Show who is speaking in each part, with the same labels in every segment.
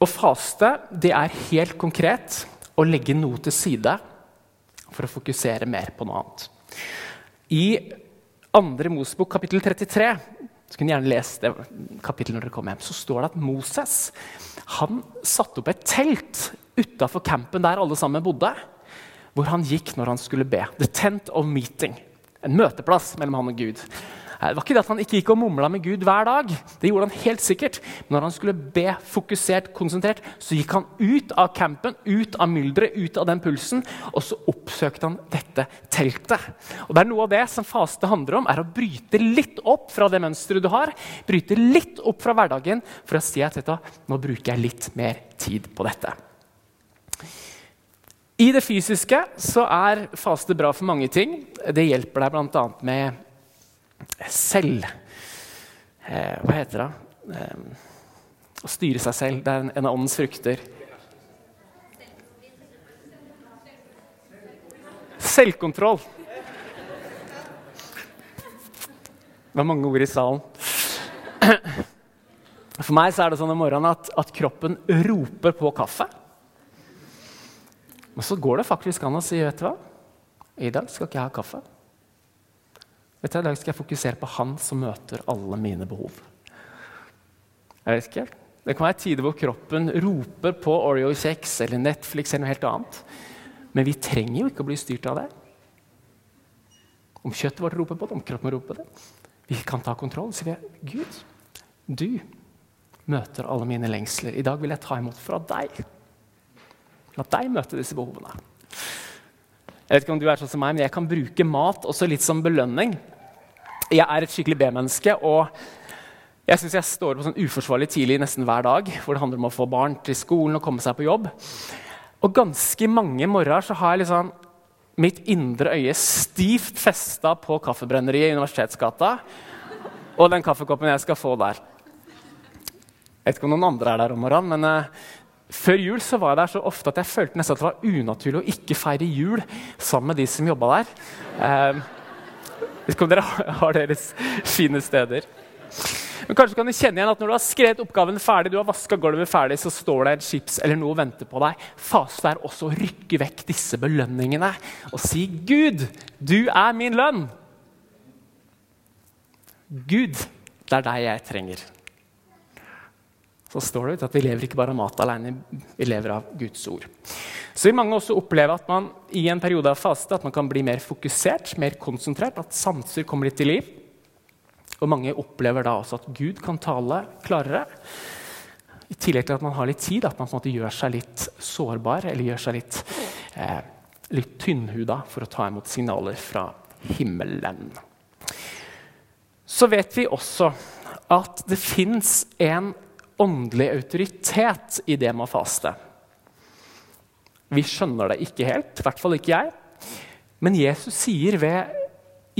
Speaker 1: Å faste det er helt konkret å legge noe til side for å fokusere mer på noe annet. I 2. Mosebok kapittel 33 så kunne gjerne lese det kapittelet når dere kommer hjem, så står det at Moses han satte opp et telt utafor campen der alle sammen bodde, hvor han gikk når han skulle be. The tent of meeting. En møteplass mellom han og Gud. Det var ikke det at han ikke gikk og mumla med Gud hver dag. Det gjorde han helt sikkert. Men når han skulle be fokusert, konsentrert, så gikk han ut av campen, ut av mylderet, ut av den pulsen, og så oppsøkte han dette teltet. Og det er Noe av det som faste handler om, er å bryte litt opp fra det mønsteret du har. Bryte litt opp fra hverdagen for å si at dette, nå bruker jeg litt mer tid på dette. I det fysiske så er faste bra for mange ting. Det hjelper deg bl.a. med selv eh, Hva heter det? Eh, å styre seg selv. Det er en, en av åndens frukter. Selvkontroll. Det var mange ord i salen. For meg er det sånn om morgenen at, at kroppen roper på kaffe. Men så går det faktisk an å si vet du hva? I dag skal ikke jeg ha kaffe. Vet du, I dag skal jeg fokusere på han som møter alle mine behov. Jeg vet ikke. Det kan være tider hvor kroppen roper på Oreo-kjeks eller Netflix eller noe helt annet. Men vi trenger jo ikke å bli styrt av det. Om kjøttet vårt roper på det, om kroppen roper på det. Vi kan ta kontroll. Så vi er Gud, du møter alle mine lengsler. I dag vil jeg ta imot fra deg. La deg møte disse behovene. Jeg vet ikke om du er sånn som meg, men jeg kan bruke mat også litt som belønning. Jeg er et skikkelig B-menneske, og jeg synes jeg står på sånn uforsvarlig tidlig nesten hver dag. hvor det handler om å få barn til skolen og komme seg på jobb. Og ganske mange morgener så har jeg liksom mitt indre øye stivt festa på kaffebrenneriet i Universitetsgata og den kaffekoppen jeg skal få der. Jeg vet ikke om noen andre er der om morgenen, men uh, før jul så var jeg der så ofte at jeg følte nesten at det var unaturlig å ikke feire jul sammen med de som jobba der. Jeg vet ikke om dere har deres fine steder. Men kanskje kan du kjenne igjen at Når du har skrevet oppgaven ferdig, du har vaska gulvet ferdig, så står det et chips eller noe og venter på deg. Fase er også å rykke vekk disse belønningene og si 'Gud, du er min lønn'. Gud, det er deg jeg trenger så står det at vi lever ikke bare av mat alene, vi lever av Guds ord. Så vil mange også oppleve at man i en periode av faste at man kan bli mer fokusert, mer konsentrert, at sanser kommer litt til liv. Og mange opplever da også at Gud kan tale klarere. I tillegg til at man har litt tid, at man på en måte gjør seg litt sårbar eller gjør seg litt, eh, litt tynnhuda for å ta imot signaler fra himmelen. Så vet vi også at det fins en åndelig autoritet i det med å faste. Vi skjønner det ikke helt, i hvert fall ikke jeg. Men Jesus sier ved,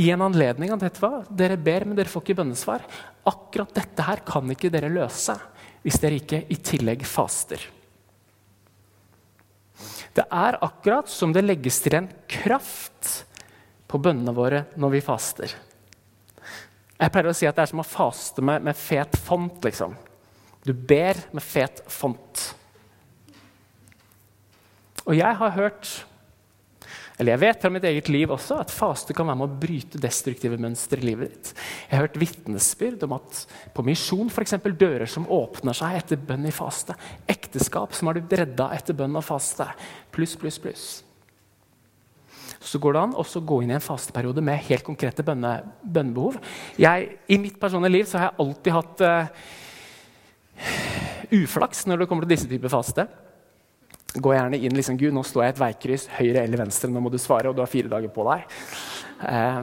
Speaker 1: i en anledning at dette var, dere ber, men dere får ikke bønnesvar. Akkurat dette her kan ikke dere løse hvis dere ikke i tillegg faster. Det er akkurat som det legges til en kraft på bønnene våre når vi faster. Jeg pleier å si at det er som å faste med, med fet font. liksom. Du ber med fet font. Og jeg har hørt, eller jeg vet fra mitt eget liv også, at faste kan være med å bryte destruktive mønstre i livet ditt. Jeg har hørt vitnesbyrd om at på misjon f.eks. dører som åpner seg etter bønn i faste. Ekteskap som har blitt redda etter bønn og faste. Pluss, pluss, pluss. Så går det an å gå inn i en fasteperiode med helt konkrete bønne, bønnebehov. Jeg, I mitt personlige liv har jeg alltid hatt uh, uflaks når det kommer til disse typer faste. Gå gjerne inn liksom, Gud, nå står jeg i et veikryss, høyre eller venstre, nå må du svare, og du har fire dager på deg. Eh,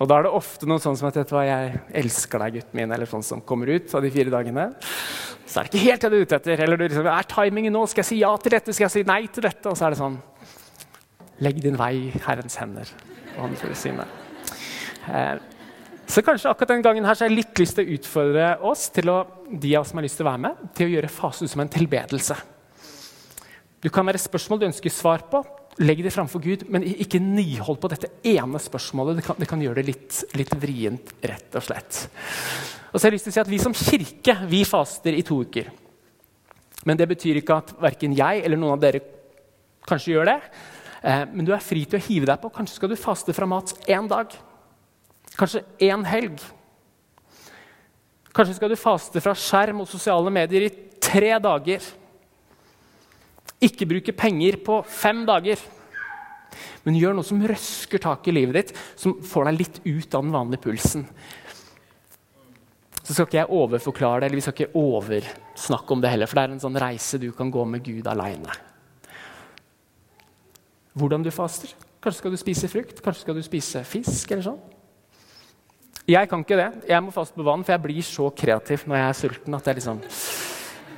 Speaker 1: og da er det ofte noe sånn som at vet hva, 'Jeg elsker deg, gutten min', eller sånn som kommer ut av de fire dagene. Så er det ikke helt det du er ute etter. Eller du liksom, 'Er timingen nå? Skal jeg si ja til dette? Skal jeg si nei til dette?' Og så er det sånn Legg din vei i Herrens hender. Og han får si. Eh, så kanskje akkurat den gangen her så har jeg litt lyst til å utfordre oss, til å, de av oss som har lyst til å være med, til å gjøre fasen som en tilbedelse. Du kan være spørsmål du ønsker svar på. Legg det framfor Gud, men ikke nyhold på dette ene spørsmålet. Det kan, det kan gjøre det litt, litt, vrient, rett og slett. Og så har jeg lyst til å si at Vi som kirke vi faster i to uker. Men det betyr ikke at verken jeg eller noen av dere kanskje gjør det. Eh, men du er fri til å hive deg på. Kanskje skal du faste fra mat én dag. Kanskje én helg. Kanskje skal du faste fra skjerm og sosiale medier i tre dager. Ikke bruke penger på fem dager. Men gjør noe som røsker tak i livet ditt, som får deg litt ut av den vanlige pulsen. Så skal ikke jeg overforklare det, eller vi skal ikke oversnakke om det heller, for det er en sånn reise du kan gå med Gud aleine. Hvordan du faster. Kanskje skal du spise frukt, kanskje skal du spise fisk. eller sånn. Jeg kan ikke det. Jeg må faste på vann, for jeg blir så kreativ når jeg er sulten. at jeg liksom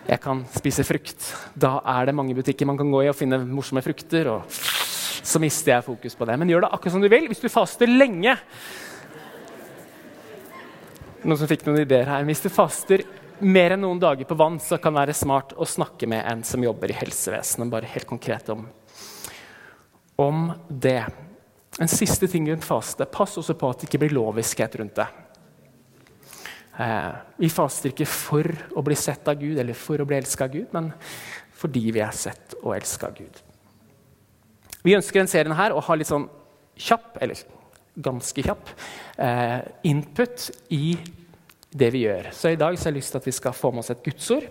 Speaker 1: jeg kan spise frukt. Da er det mange butikker man kan gå i og finne morsomme frukter. og Så mister jeg fokus på det. Men gjør det akkurat som du vil. Hvis du faster lenge Noen som fikk noen ideer her. Hvis du faster mer enn noen dager på vann, så kan det være smart å snakke med en som jobber i helsevesenet. Bare helt konkret om, om det. En siste ting rundt faste. Pass også på at det ikke blir loviskhet rundt det. Eh, vi faster ikke for å bli sett av Gud eller for å bli elska av Gud, men fordi vi er sett og elska av Gud. Vi ønsker denne serien her å ha litt sånn kjapp, eller ganske kjapp, eh, input i det vi gjør. Så i dag så har jeg lyst til at vi skal få med oss et gudsord.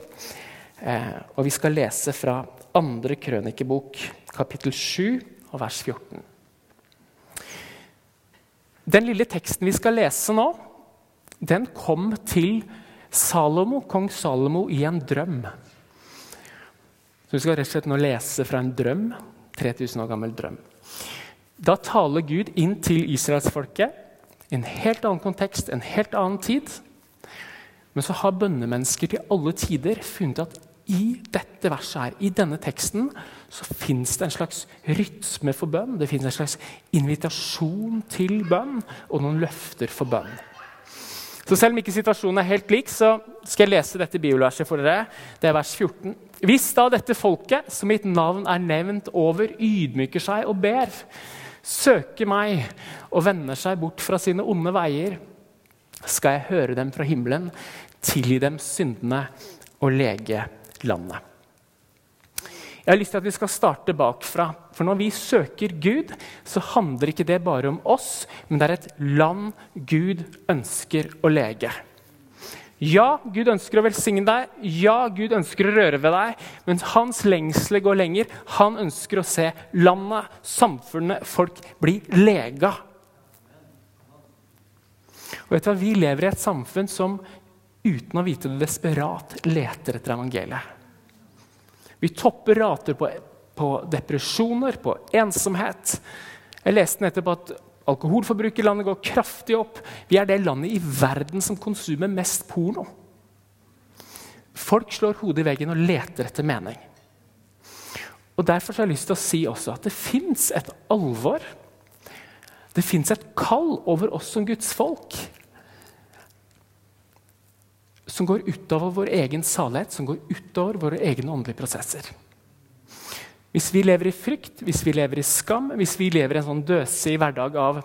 Speaker 1: Eh, og vi skal lese fra andre krønikebok, kapittel 7, og vers 14. Den lille teksten vi skal lese nå, den kom til Salomo, kong Salomo i en drøm. Så Vi skal rett og slett nå lese fra en drøm. 3000 år gammel drøm. Da taler Gud inn til israelsfolket i en helt annen kontekst, en helt annen tid. Men så har bønnemennesker til alle tider funnet at i dette verset her, i denne teksten så fins det en slags rytme for bønn. Det fins en slags invitasjon til bønn og noen løfter for bønn. Så Selv om ikke situasjonen er helt lik, så skal jeg lese dette bibelverset for dere. Det er vers 14. Hvis da dette folket, som mitt navn er nevnt over, ydmyker seg og ber, søker meg og vender seg bort fra sine onde veier, skal jeg høre dem fra himmelen, tilgi dem syndene og lege landet. Jeg har lyst til at vi skal starte bakfra. For når vi søker Gud, så handler ikke det bare om oss, men det er et land Gud ønsker å lege. Ja, Gud ønsker å velsigne deg, ja, Gud ønsker å røre ved deg, men hans lengsel går lenger. Han ønsker å se landet, samfunnet, folk bli lega. Og vet du hva? Vi lever i et samfunn som uten å vite det desperat leter etter evangeliet. Vi topper rater på, på depresjoner, på ensomhet. Jeg leste nettopp at alkoholforbruket i landet går kraftig opp. Vi er det landet i verden som konsumer mest porno. Folk slår hodet i veggen og leter etter mening. Og Derfor har jeg lyst til å si også at det fins et alvor. Det fins et kall over oss som Guds folk som går utover vår egen salighet, som går utover våre egne åndelige prosesser. Hvis vi lever i frykt, hvis vi lever i skam, hvis vi lever i en sånn døsig hverdag av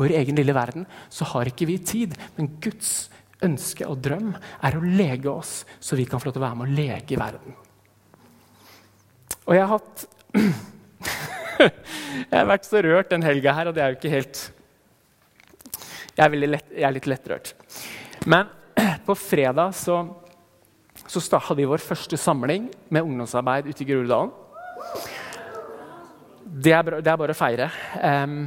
Speaker 1: vår egen lille verden, så har ikke vi tid. Men Guds ønske og drøm er å lege oss, så vi kan få lov til å være med å lege verden. Og jeg har hatt Jeg har vært så rørt den helga her, og det er jo ikke helt Jeg er, lett, jeg er litt lettrørt. Men på fredag så, så hadde vi vår første samling med ungdomsarbeid ute i Groruddalen. Det er, det er, bare å feire. Um,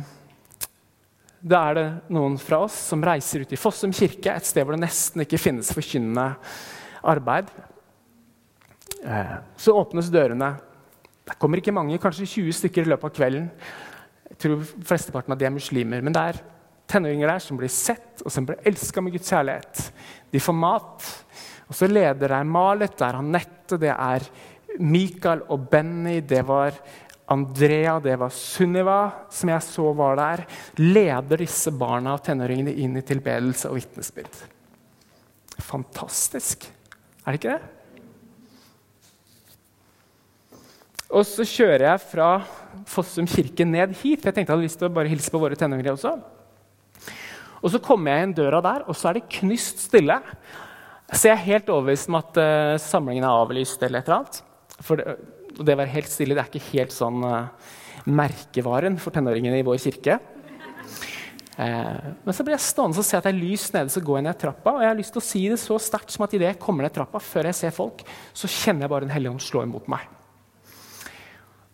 Speaker 1: da er det noen fra oss som reiser ut i Fossum kirke, et sted hvor det nesten ikke finnes forkynnende arbeid. Uh, så åpnes dørene. Det kommer ikke mange, kanskje 20 stykker i løpet av kvelden. Jeg tror flesteparten av de er muslimer. Men det er tenåringer der som blir sett og som blir elska med Guds kjærlighet. De får mat. Og så leder der Malet, det er Anette, det er Mikael og Benny, det var Andrea, det var Sunniva, som jeg så var der. Leder disse barna og tenåringene inn i tilbedelse og vitnesbyrd. Fantastisk. Er det ikke det? Og så kjører jeg fra Fossum kirke ned hit. Jeg tenkte jeg hadde lyst til å bare hilse på våre tenåringer også. Og Så kommer jeg inn døra der, og så er det knyst stille. Så jeg er helt overbevist om at uh, samlingen er avlyst eller et eller annet. For det, det var helt stille. Det er ikke helt sånn uh, merkevaren for tenåringene i vår kirke. Uh, men så blir jeg stående og se at det er lys nede, så går jeg ned trappa. Og jeg har lyst til å si det så sterkt som at idet jeg kommer ned trappa, før jeg ser folk, så kjenner jeg bare Den hellige ånd slå imot meg.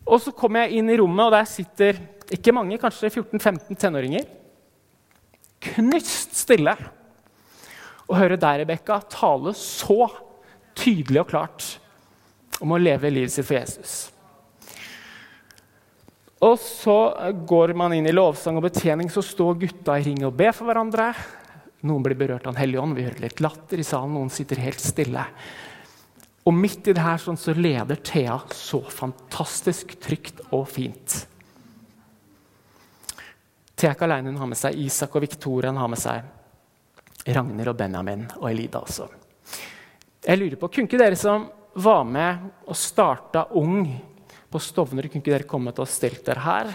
Speaker 1: Og så kommer jeg inn i rommet, og der sitter ikke mange, kanskje 14-15 tenåringer. Knust stille å høre deg, Rebekka, tale så tydelig og klart om å leve livet sitt for Jesus. Og så går man inn i lovsang og betjening, så står gutta i ring og ber for hverandre. Noen blir berørt av Den hellige ånd, vi hører litt latter i salen, noen sitter helt stille. Og midt i det her sånn, så leder Thea så fantastisk trygt og fint. Thea er ikke alene, hun har med seg Isak og Victoria. Hun har med seg Ragnhild og Benjamin og Elida også. Jeg lurer på, Kunne ikke dere som var med og starta Ung på Stovner, kunne ikke dere til å stille dere her?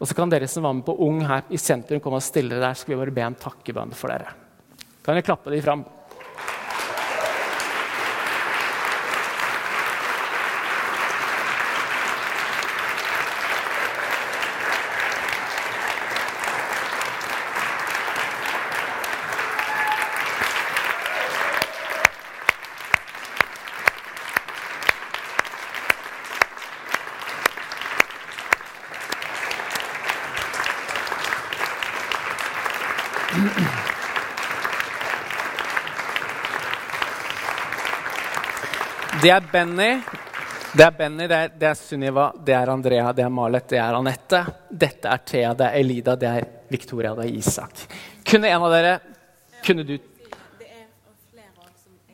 Speaker 1: Og så kan dere som var med på Ung her i sentrum, komme og stille dere der. Skal vi bare be en takkebønn for dere. Kan dere klappe de fram? Det er Benny, det er Benny, det er, det er Sunniva, det er Andrea, det er Malet, det er Anette. Dette er Thea, det er Elida, det er Victoria, det er Isak. Kunne en av dere Kunne du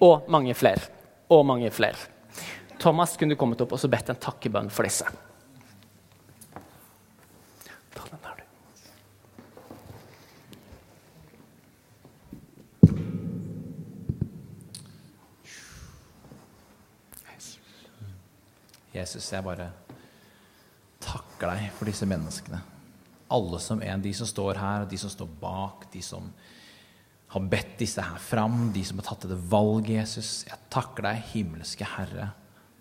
Speaker 1: Og mange flere. Og mange flere. Thomas, kunne du kommet opp og bedt en takkebønn for disse?
Speaker 2: Jesus, jeg bare takker deg for disse menneskene. Alle som en. De som står her, de som står bak, de som har bedt disse her fram, de som har tatt det valget, Jesus. Jeg takker deg, himmelske Herre,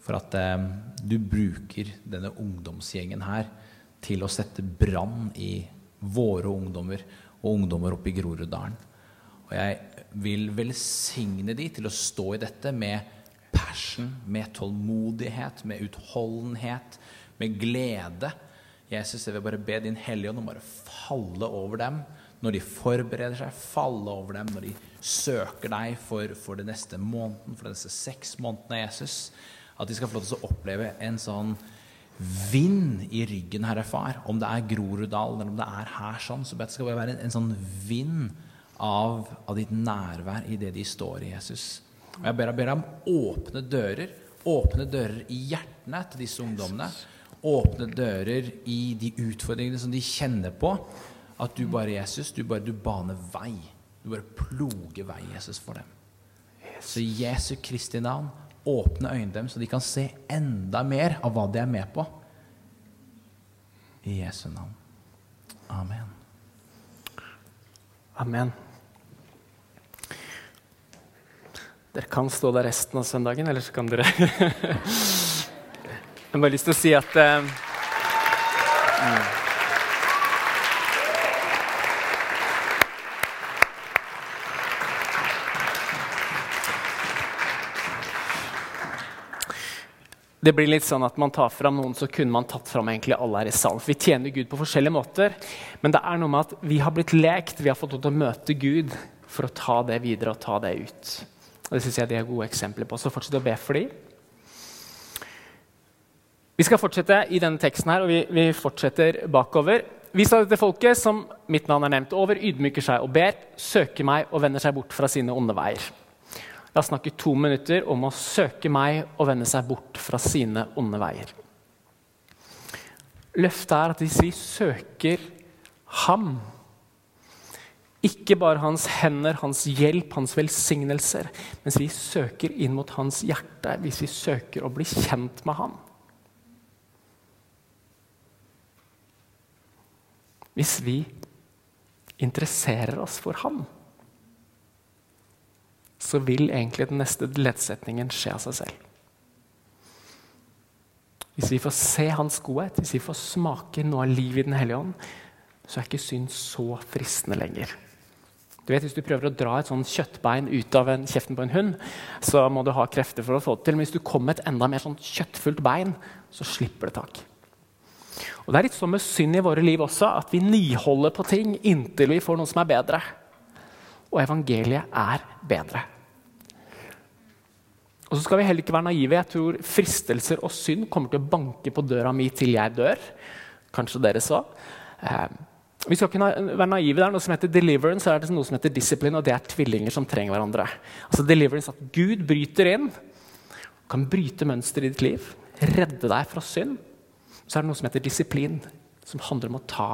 Speaker 2: for at eh, du bruker denne ungdomsgjengen her til å sette brann i våre ungdommer og ungdommer oppe i Groruddalen. Og jeg vil velsigne de til å stå i dette med passion, med tålmodighet, med utholdenhet, med glede. Jesus, jeg vil bare be Din Hellige Ånd om bare falle over dem når de forbereder seg, falle over dem når de søker deg for, for den neste måneden, for disse seks månedene, Jesus. At de skal få lov til å oppleve en sånn vind i ryggen, Herre Far. Om det er Groruddalen eller om det er her sånn, så det skal bare være en, en sånn vind av, av ditt nærvær i det de står i, Jesus. Og jeg ber deg om åpne dører. Åpne dører i hjertene til disse ungdommene. Åpne dører i de utfordringene som de kjenner på. At du bare, Jesus, du bare du baner vei. Du bare ploger vei, Jesus, for dem. Så i Jesu Kristi navn, åpne øynene dem, så de kan se enda mer av hva de er med på. I Jesu navn. Amen.
Speaker 1: Amen. Dere kan stå der resten av søndagen, eller så kan dere Jeg har bare lyst til å si at uh, Det blir litt sånn at Man tar fram noen, så kunne man tatt fram egentlig alle her i salen. For vi tjener Gud på forskjellige måter. Men det er noe med at vi har blitt lekt, vi har fått lov til å møte Gud for å ta det videre og ta det ut. Og Det synes jeg de er gode eksempler på. Så fortsett å be for dem. Vi skal fortsette i denne teksten her, og vi, vi fortsetter bakover. Vi sa dette folket, som mitt navn er nevnt over, ydmyker seg og ber, søker meg og vender seg bort fra sine onde veier. Jeg har snakket to minutter om å søke meg og vende seg bort fra sine onde veier. Løftet er at hvis vi søker ham ikke bare hans hender, hans hjelp, hans velsignelser, mens vi søker inn mot hans hjerte, hvis vi søker å bli kjent med ham. Hvis vi interesserer oss for ham. så vil egentlig den neste leddsetningen skje av seg selv. Hvis vi får se Hans godhet, hvis vi får smake noe av livet i Den hellige ånd, så er ikke synd så fristende lenger. Du vet, Hvis du prøver å dra et sånn kjøttbein ut av en, kjeften på en hund, så må du ha krefter for å få det til. Men hvis du kommer med et enda mer sånn kjøttfullt bein, så slipper det tak. Og Det er litt sånn med synd i våre liv også, at vi niholder på ting inntil vi får noe som er bedre. Og evangeliet er bedre. Og så skal vi heller ikke være naive. Jeg tror fristelser og synd kommer til å banke på døra mi til jeg dør. Kanskje dere så. Vi skal ikke være naive. Det er noe som heter deliverance, og det er noe som heter discipline, og det er tvillinger som trenger hverandre. Altså deliverance At Gud bryter inn, kan bryte mønster i ditt liv, redde deg fra synd. Så er det noe som heter disiplin, som handler om å ta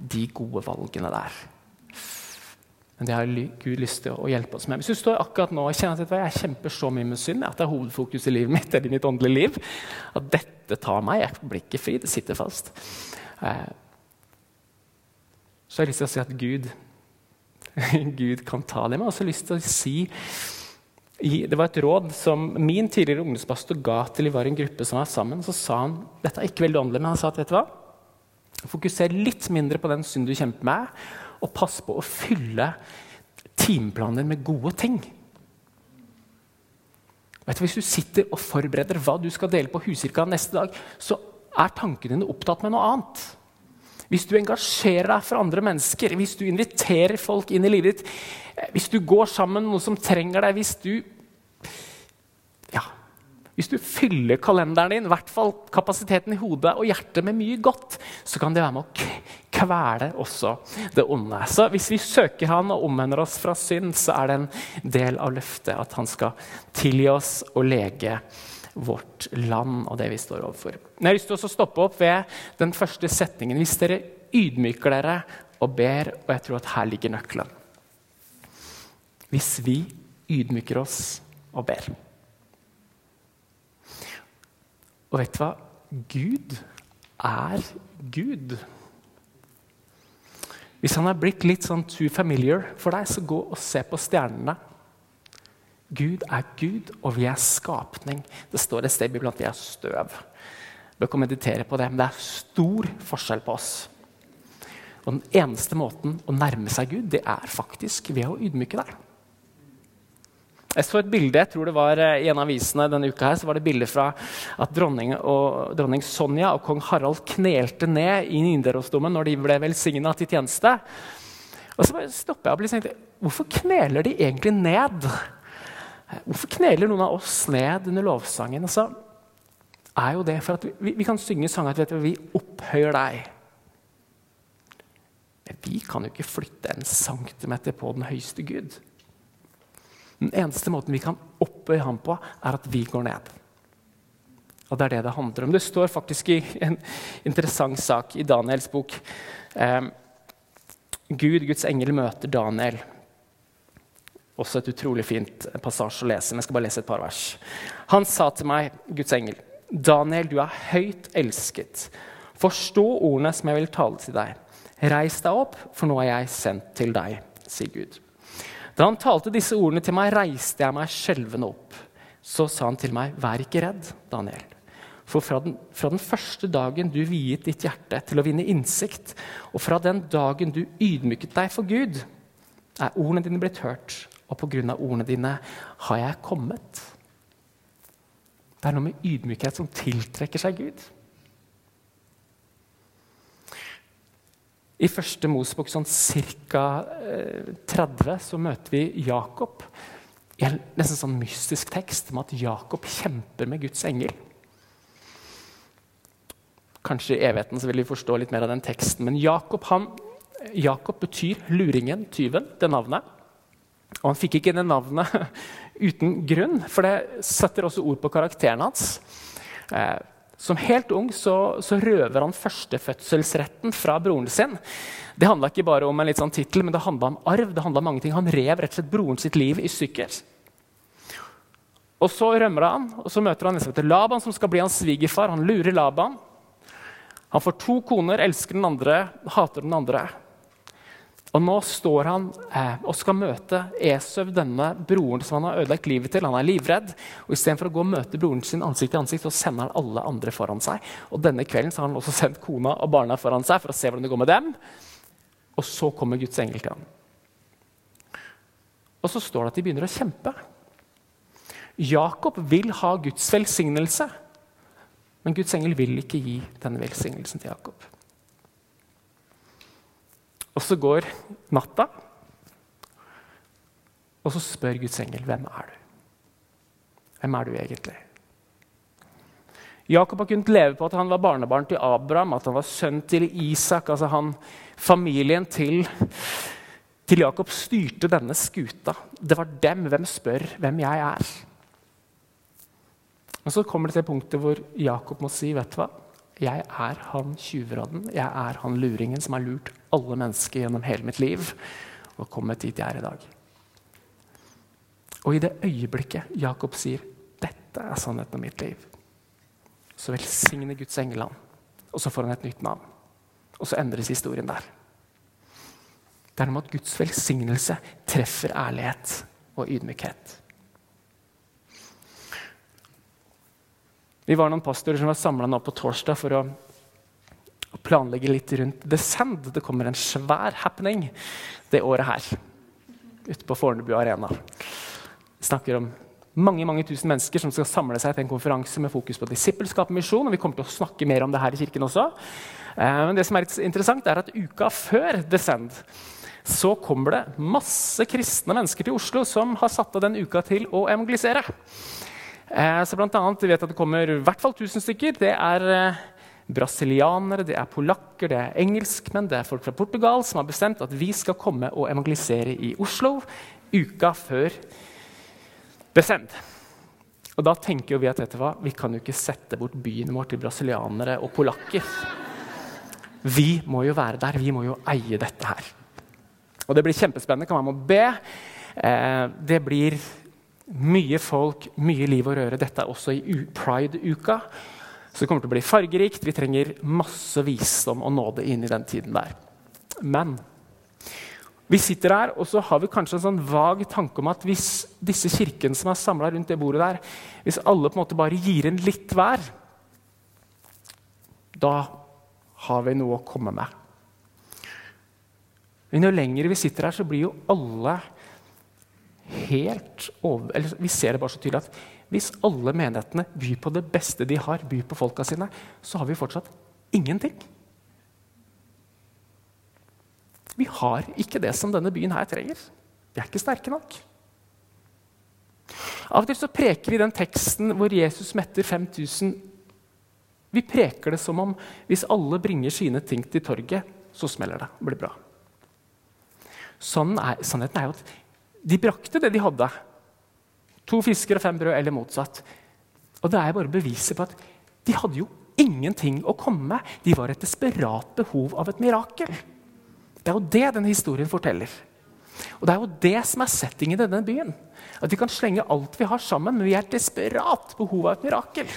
Speaker 1: de gode valgene der. Men det har Gud lyst til å hjelpe oss med. Hvis du står akkurat nå og kjenner at jeg kjemper så mye med synd, at det er hovedfokus i livet mitt, eller i mitt åndelige liv, at dette tar meg, jeg blir ikke fri, det sitter fast, eh, så har jeg lyst til å si at Gud, Gud kan ta det med. Jeg har også lyst til å si det var et råd som min tidligere ungdomspastor ga til vi var en gruppe som var sammen. Så sa han dette er ikke veldig åndelig, men han sa at vet du hva? Fokuser litt mindre på den synd du kjemper med, og pass på å fylle timeplanen din med gode ting. Vet du, hvis du sitter og forbereder hva du skal dele på huskirka neste dag, så er tankene dine opptatt med noe annet. Hvis du engasjerer deg for andre mennesker, hvis du inviterer folk inn i livet ditt, hvis du går sammen med noen som trenger deg, hvis du hvis du fyller kalenderen din, i hvert fall kapasiteten i hodet og hjertet, med mye godt, så kan det være med å kvele også det onde. Så hvis vi søker Han og omvender oss fra synd, så er det en del av løftet at Han skal tilgi oss og lege vårt land og det vi står overfor. Men Jeg har lyst til å stoppe opp ved den første setningen. Hvis dere ydmyker dere og ber, og jeg tror at her ligger nøkkelen. Hvis vi ydmyker oss og ber. Og vet du hva? Gud er Gud. Hvis han er blitt litt sånn too familiar for deg, så gå og se på stjernene. Gud er Gud, og vi er skapning. Det står et sted i Bibelen vi er støv. Bør ikke meditere på det, men det er stor forskjell på oss. Og Den eneste måten å nærme seg Gud, det er faktisk ved å ydmyke deg. Jeg så et bilde jeg tror det var eh, i en av avisene denne uka her, så var det bilde fra at dronning, og, dronning Sonja og kong Harald knelte ned i Nidarosdomen når de ble velsigna til tjeneste. Og så stopper jeg opp og tenkte hvorfor kneler de egentlig ned? Hvorfor kneler noen av oss ned under lovsangen? Altså, er jo det for at vi, vi kan synge sanger at vi opphøyer deg. Men vi kan jo ikke flytte en centimeter på den høyeste Gud. Den eneste måten vi kan opphøye ham på, er at vi går ned. Og Det er det det handler om. Det står faktisk i en interessant sak i Daniels bok. Eh, Gud, Guds engel, møter Daniel. Også et utrolig fint passasje å lese. men jeg skal bare lese et par vers. Han sa til meg, Guds engel, Daniel, du er høyt elsket. Forstå ordene som jeg vil tale til deg. Reis deg opp, for nå er jeg sendt til deg, sier Gud. Da han talte disse ordene til meg, reiste jeg meg skjelvende opp. Så sa han til meg, vær ikke redd, Daniel. For fra den, fra den, første dagen du viet ditt hjerte til å vinne innsikt, og fra den dagen du ydmyket deg for Gud, er ordene dine blitt hørt, og på grunn av ordene dine har jeg kommet. Det er noe med ydmykhet som tiltrekker seg Gud. I første Mosebok sånn ca. 30 eh, så møter vi Jakob i en nesten sånn mystisk tekst om at Jakob kjemper med Guds engel. Kanskje i evigheten så vil vi forstå litt mer av den teksten. Men Jakob, han, Jakob betyr luringen, tyven, det navnet. Og han fikk ikke det navnet uten grunn, for det setter også ord på karakteren hans. Eh, som helt ung så, så røver han førstefødselsretten fra broren sin. Det handla ikke bare om en litt sånn tittel, men det handla om arv. det om mange ting. Han rev rett og slett broren sitt liv i stykker. Og Så rømmer han, og så møter han etter Laban, som skal bli hans svigerfar. Han lurer Laban. Han får to koner, elsker den andre, hater den andre. Og nå står han eh, og skal møte Esøv, denne broren som han har ødelagt livet til. Han er livredd. og Istedenfor å gå og møte broren sin ansikt til ansikt, så sender han alle andre foran seg. Og Denne kvelden har han også sendt kona og barna foran seg for å se hvordan det går med dem. Og så kommer Guds engel til ham. Og så står det at de begynner å kjempe. Jakob vil ha Guds velsignelse, men Guds engel vil ikke gi denne velsignelsen til Jakob. Og så går natta, og så spør Guds engel hvem er du Hvem er du egentlig? Jakob har kunnet leve på at han var barnebarn til Abraham, at han var sønn til Isak. altså han, Familien til, til Jakob styrte denne skuta. Det var dem. Hvem spør hvem jeg er? Og så kommer det til punktet hvor Jakob må si vet du hva? Jeg er han tjuvradden, jeg er han luringen som har lurt alle mennesker gjennom hele mitt liv og kommet dit jeg er i dag. Og i det øyeblikket Jakob sier 'Dette er sannheten om mitt liv', så velsigner Guds engel ham, og så får han et nytt navn. Og så endres historien der. Det er noe med at Guds velsignelse treffer ærlighet og ydmykhet. Vi var noen pastorer som var samla nå på torsdag for å planlegge litt rundt Descend. Det kommer en svær happening det året her ute på Fornebu Arena. Vi snakker om mange mange tusen mennesker som skal samle seg til en konferanse med fokus på disippelskap og misjon. Vi kommer til å snakke mer om det her i kirken også. Eh, men det som er litt interessant er at Uka før Descend så kommer det masse kristne mennesker til Oslo som har satt av den uka til å evangelisere. Eh, så blant annet, vi vet at Det kommer i hvert fall 1000 stykker. Det er eh, brasilianere, det er polakker, det er engelskmenn, det er folk fra Portugal som har bestemt at vi skal komme og evangelisere i Oslo uka før Descend. Og da tenker vi at hva, vi kan jo ikke sette bort byen vår til brasilianere og polakker. Vi må jo være der, vi må jo eie dette her. Og det blir kjempespennende. Kan være med å be. Eh, det blir mye folk, mye liv og røre. Dette er også i pride-uka. Så det kommer til å bli fargerikt. Vi trenger masse visdom og nåde inn i den tiden der. Men vi sitter her, og så har vi kanskje en sånn vag tanke om at hvis disse kirkene som er samla rundt det bordet der, hvis alle på en måte bare gir en litt hver, da har vi noe å komme med. Men jo lenger vi sitter her, så blir jo alle helt over, eller Vi ser det bare så tydelig at hvis alle menighetene byr på det beste de har, byr på folka sine, så har vi fortsatt ingenting. Vi har ikke det som denne byen her trenger. Vi er ikke sterke nok. Av og til så preker vi den teksten hvor Jesus metter 5000. Vi preker det som om hvis alle bringer sine ting til torget, så smeller det. og blir bra. Sånn er, sannheten er jo at de brakte det de hadde. To fisker og fem brød, eller motsatt. Og Det er bare beviset på at de hadde jo ingenting å komme med. De var et desperat behov av et mirakel. Det er jo det denne historien forteller. Og Det er jo det som er settingen i denne byen. At vi kan slenge alt vi har sammen, men vi er et desperat behov av et mirakel.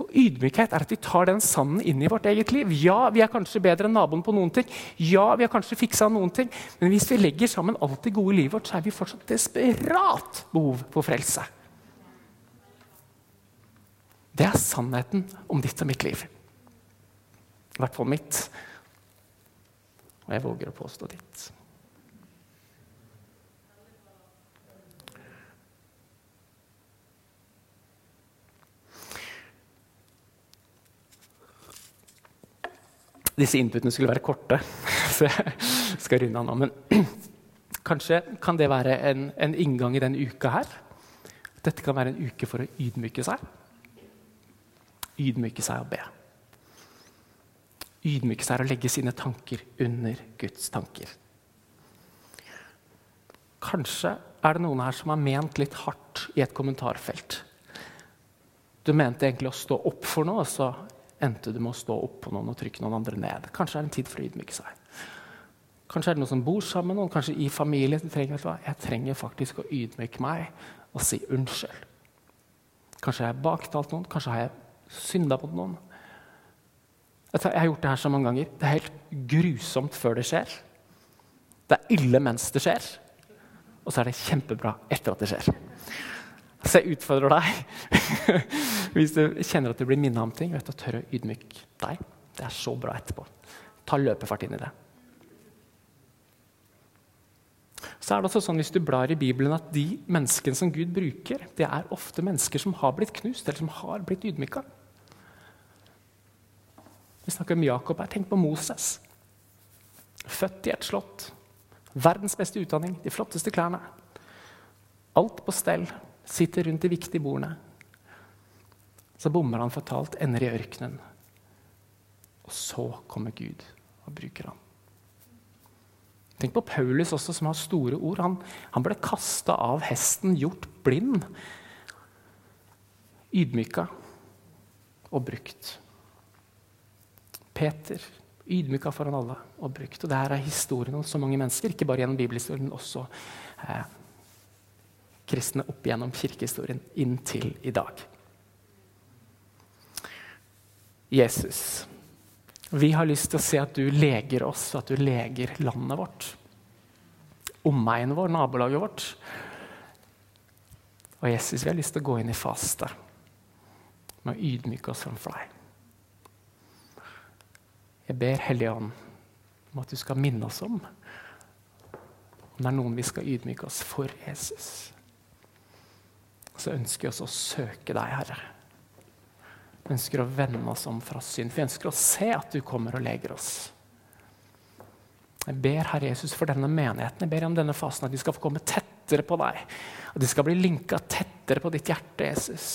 Speaker 1: Og Ydmykhet er at vi tar den sanden inn i vårt eget liv. Ja, vi er kanskje bedre enn naboen på noen ting. Ja, vi har kanskje fiksa noen ting. Men hvis vi legger sammen alt det gode i livet vårt, så er vi fortsatt desperat behov for frelse. Det er sannheten om ditt og mitt liv. I hvert fall mitt. Og jeg våger å påstå ditt. Disse inputene skulle være korte, så jeg skal runde av nå. Men kanskje kan det være en, en, inngang i denne uka her. Dette kan være en uke for å ydmyke seg. Ydmyke seg og be. Ydmyke seg og legge sine tanker under Guds tanker. Kanskje er det noen her som har ment litt hardt i et kommentarfelt. Du mente egentlig å stå opp for noe, og så endte du med å stå opp på noen og trykke noen andre ned. Kanskje er det en tid for å ydmyke seg. Kanskje er det noen som bor sammen, med noen kanskje i familien. Trenger, jeg trenger faktisk å ydmyke meg og si unnskyld. Kanskje har jeg baktalt noen, kanskje har jeg synda mot noen. Jeg har gjort det her så mange ganger. Det er helt grusomt før det skjer. Det er ille mens det skjer. Og så er det kjempebra etter at det skjer. Så jeg utfordrer deg. Hvis du kjenner at du blir minnet om ting, vet du, tør å ydmyke deg. Det er så bra etterpå. Ta løpefart inn i det. Så er det også sånn Hvis du blar i Bibelen, at de menneskene som Gud bruker, det er ofte mennesker som har blitt knust, eller som har blitt ydmyka. Vi snakker om Jakob her. Tenk på Moses. Født i et slott. Verdens beste utdanning, de flotteste klærne. Alt på stell. Sitter rundt de viktige bordene. Så bommer han fatalt, ender i ørkenen. Og så kommer Gud og bruker ham. Tenk på Paulus også, som har store ord. Han, han ble kasta av hesten, gjort blind. Ydmyka og brukt. Peter, ydmyka foran alle og brukt. Og det her er historien om så mange mennesker, ikke bare gjennom bibelhistorien, men også eh, kristne opp gjennom kirkehistorien inntil i dag. Jesus. Vi har lyst til å se at du leger oss, og at du leger landet vårt. Omegnen vår, nabolaget vårt. Og Jesus, vi har lyst til å gå inn i faste med å ydmyke oss framfor deg. Jeg ber Hellige Ånd om at du skal minne oss om om det er noen vi skal ydmyke oss for Jesus. Så ønsker vi oss å søke deg, Herre. Vi ønsker å vende oss om fra synd. Vi ønsker å se at du kommer og leger oss. Jeg ber Herre Jesus for denne menigheten Jeg ber om denne fasen at de skal få komme tettere på deg. At de skal bli linka tettere på ditt hjerte, Jesus.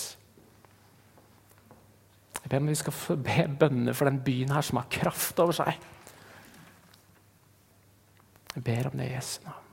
Speaker 1: Jeg ber om vi skal få be bønner for den byen her som har kraft over seg. Jeg ber om det i Jesu navn.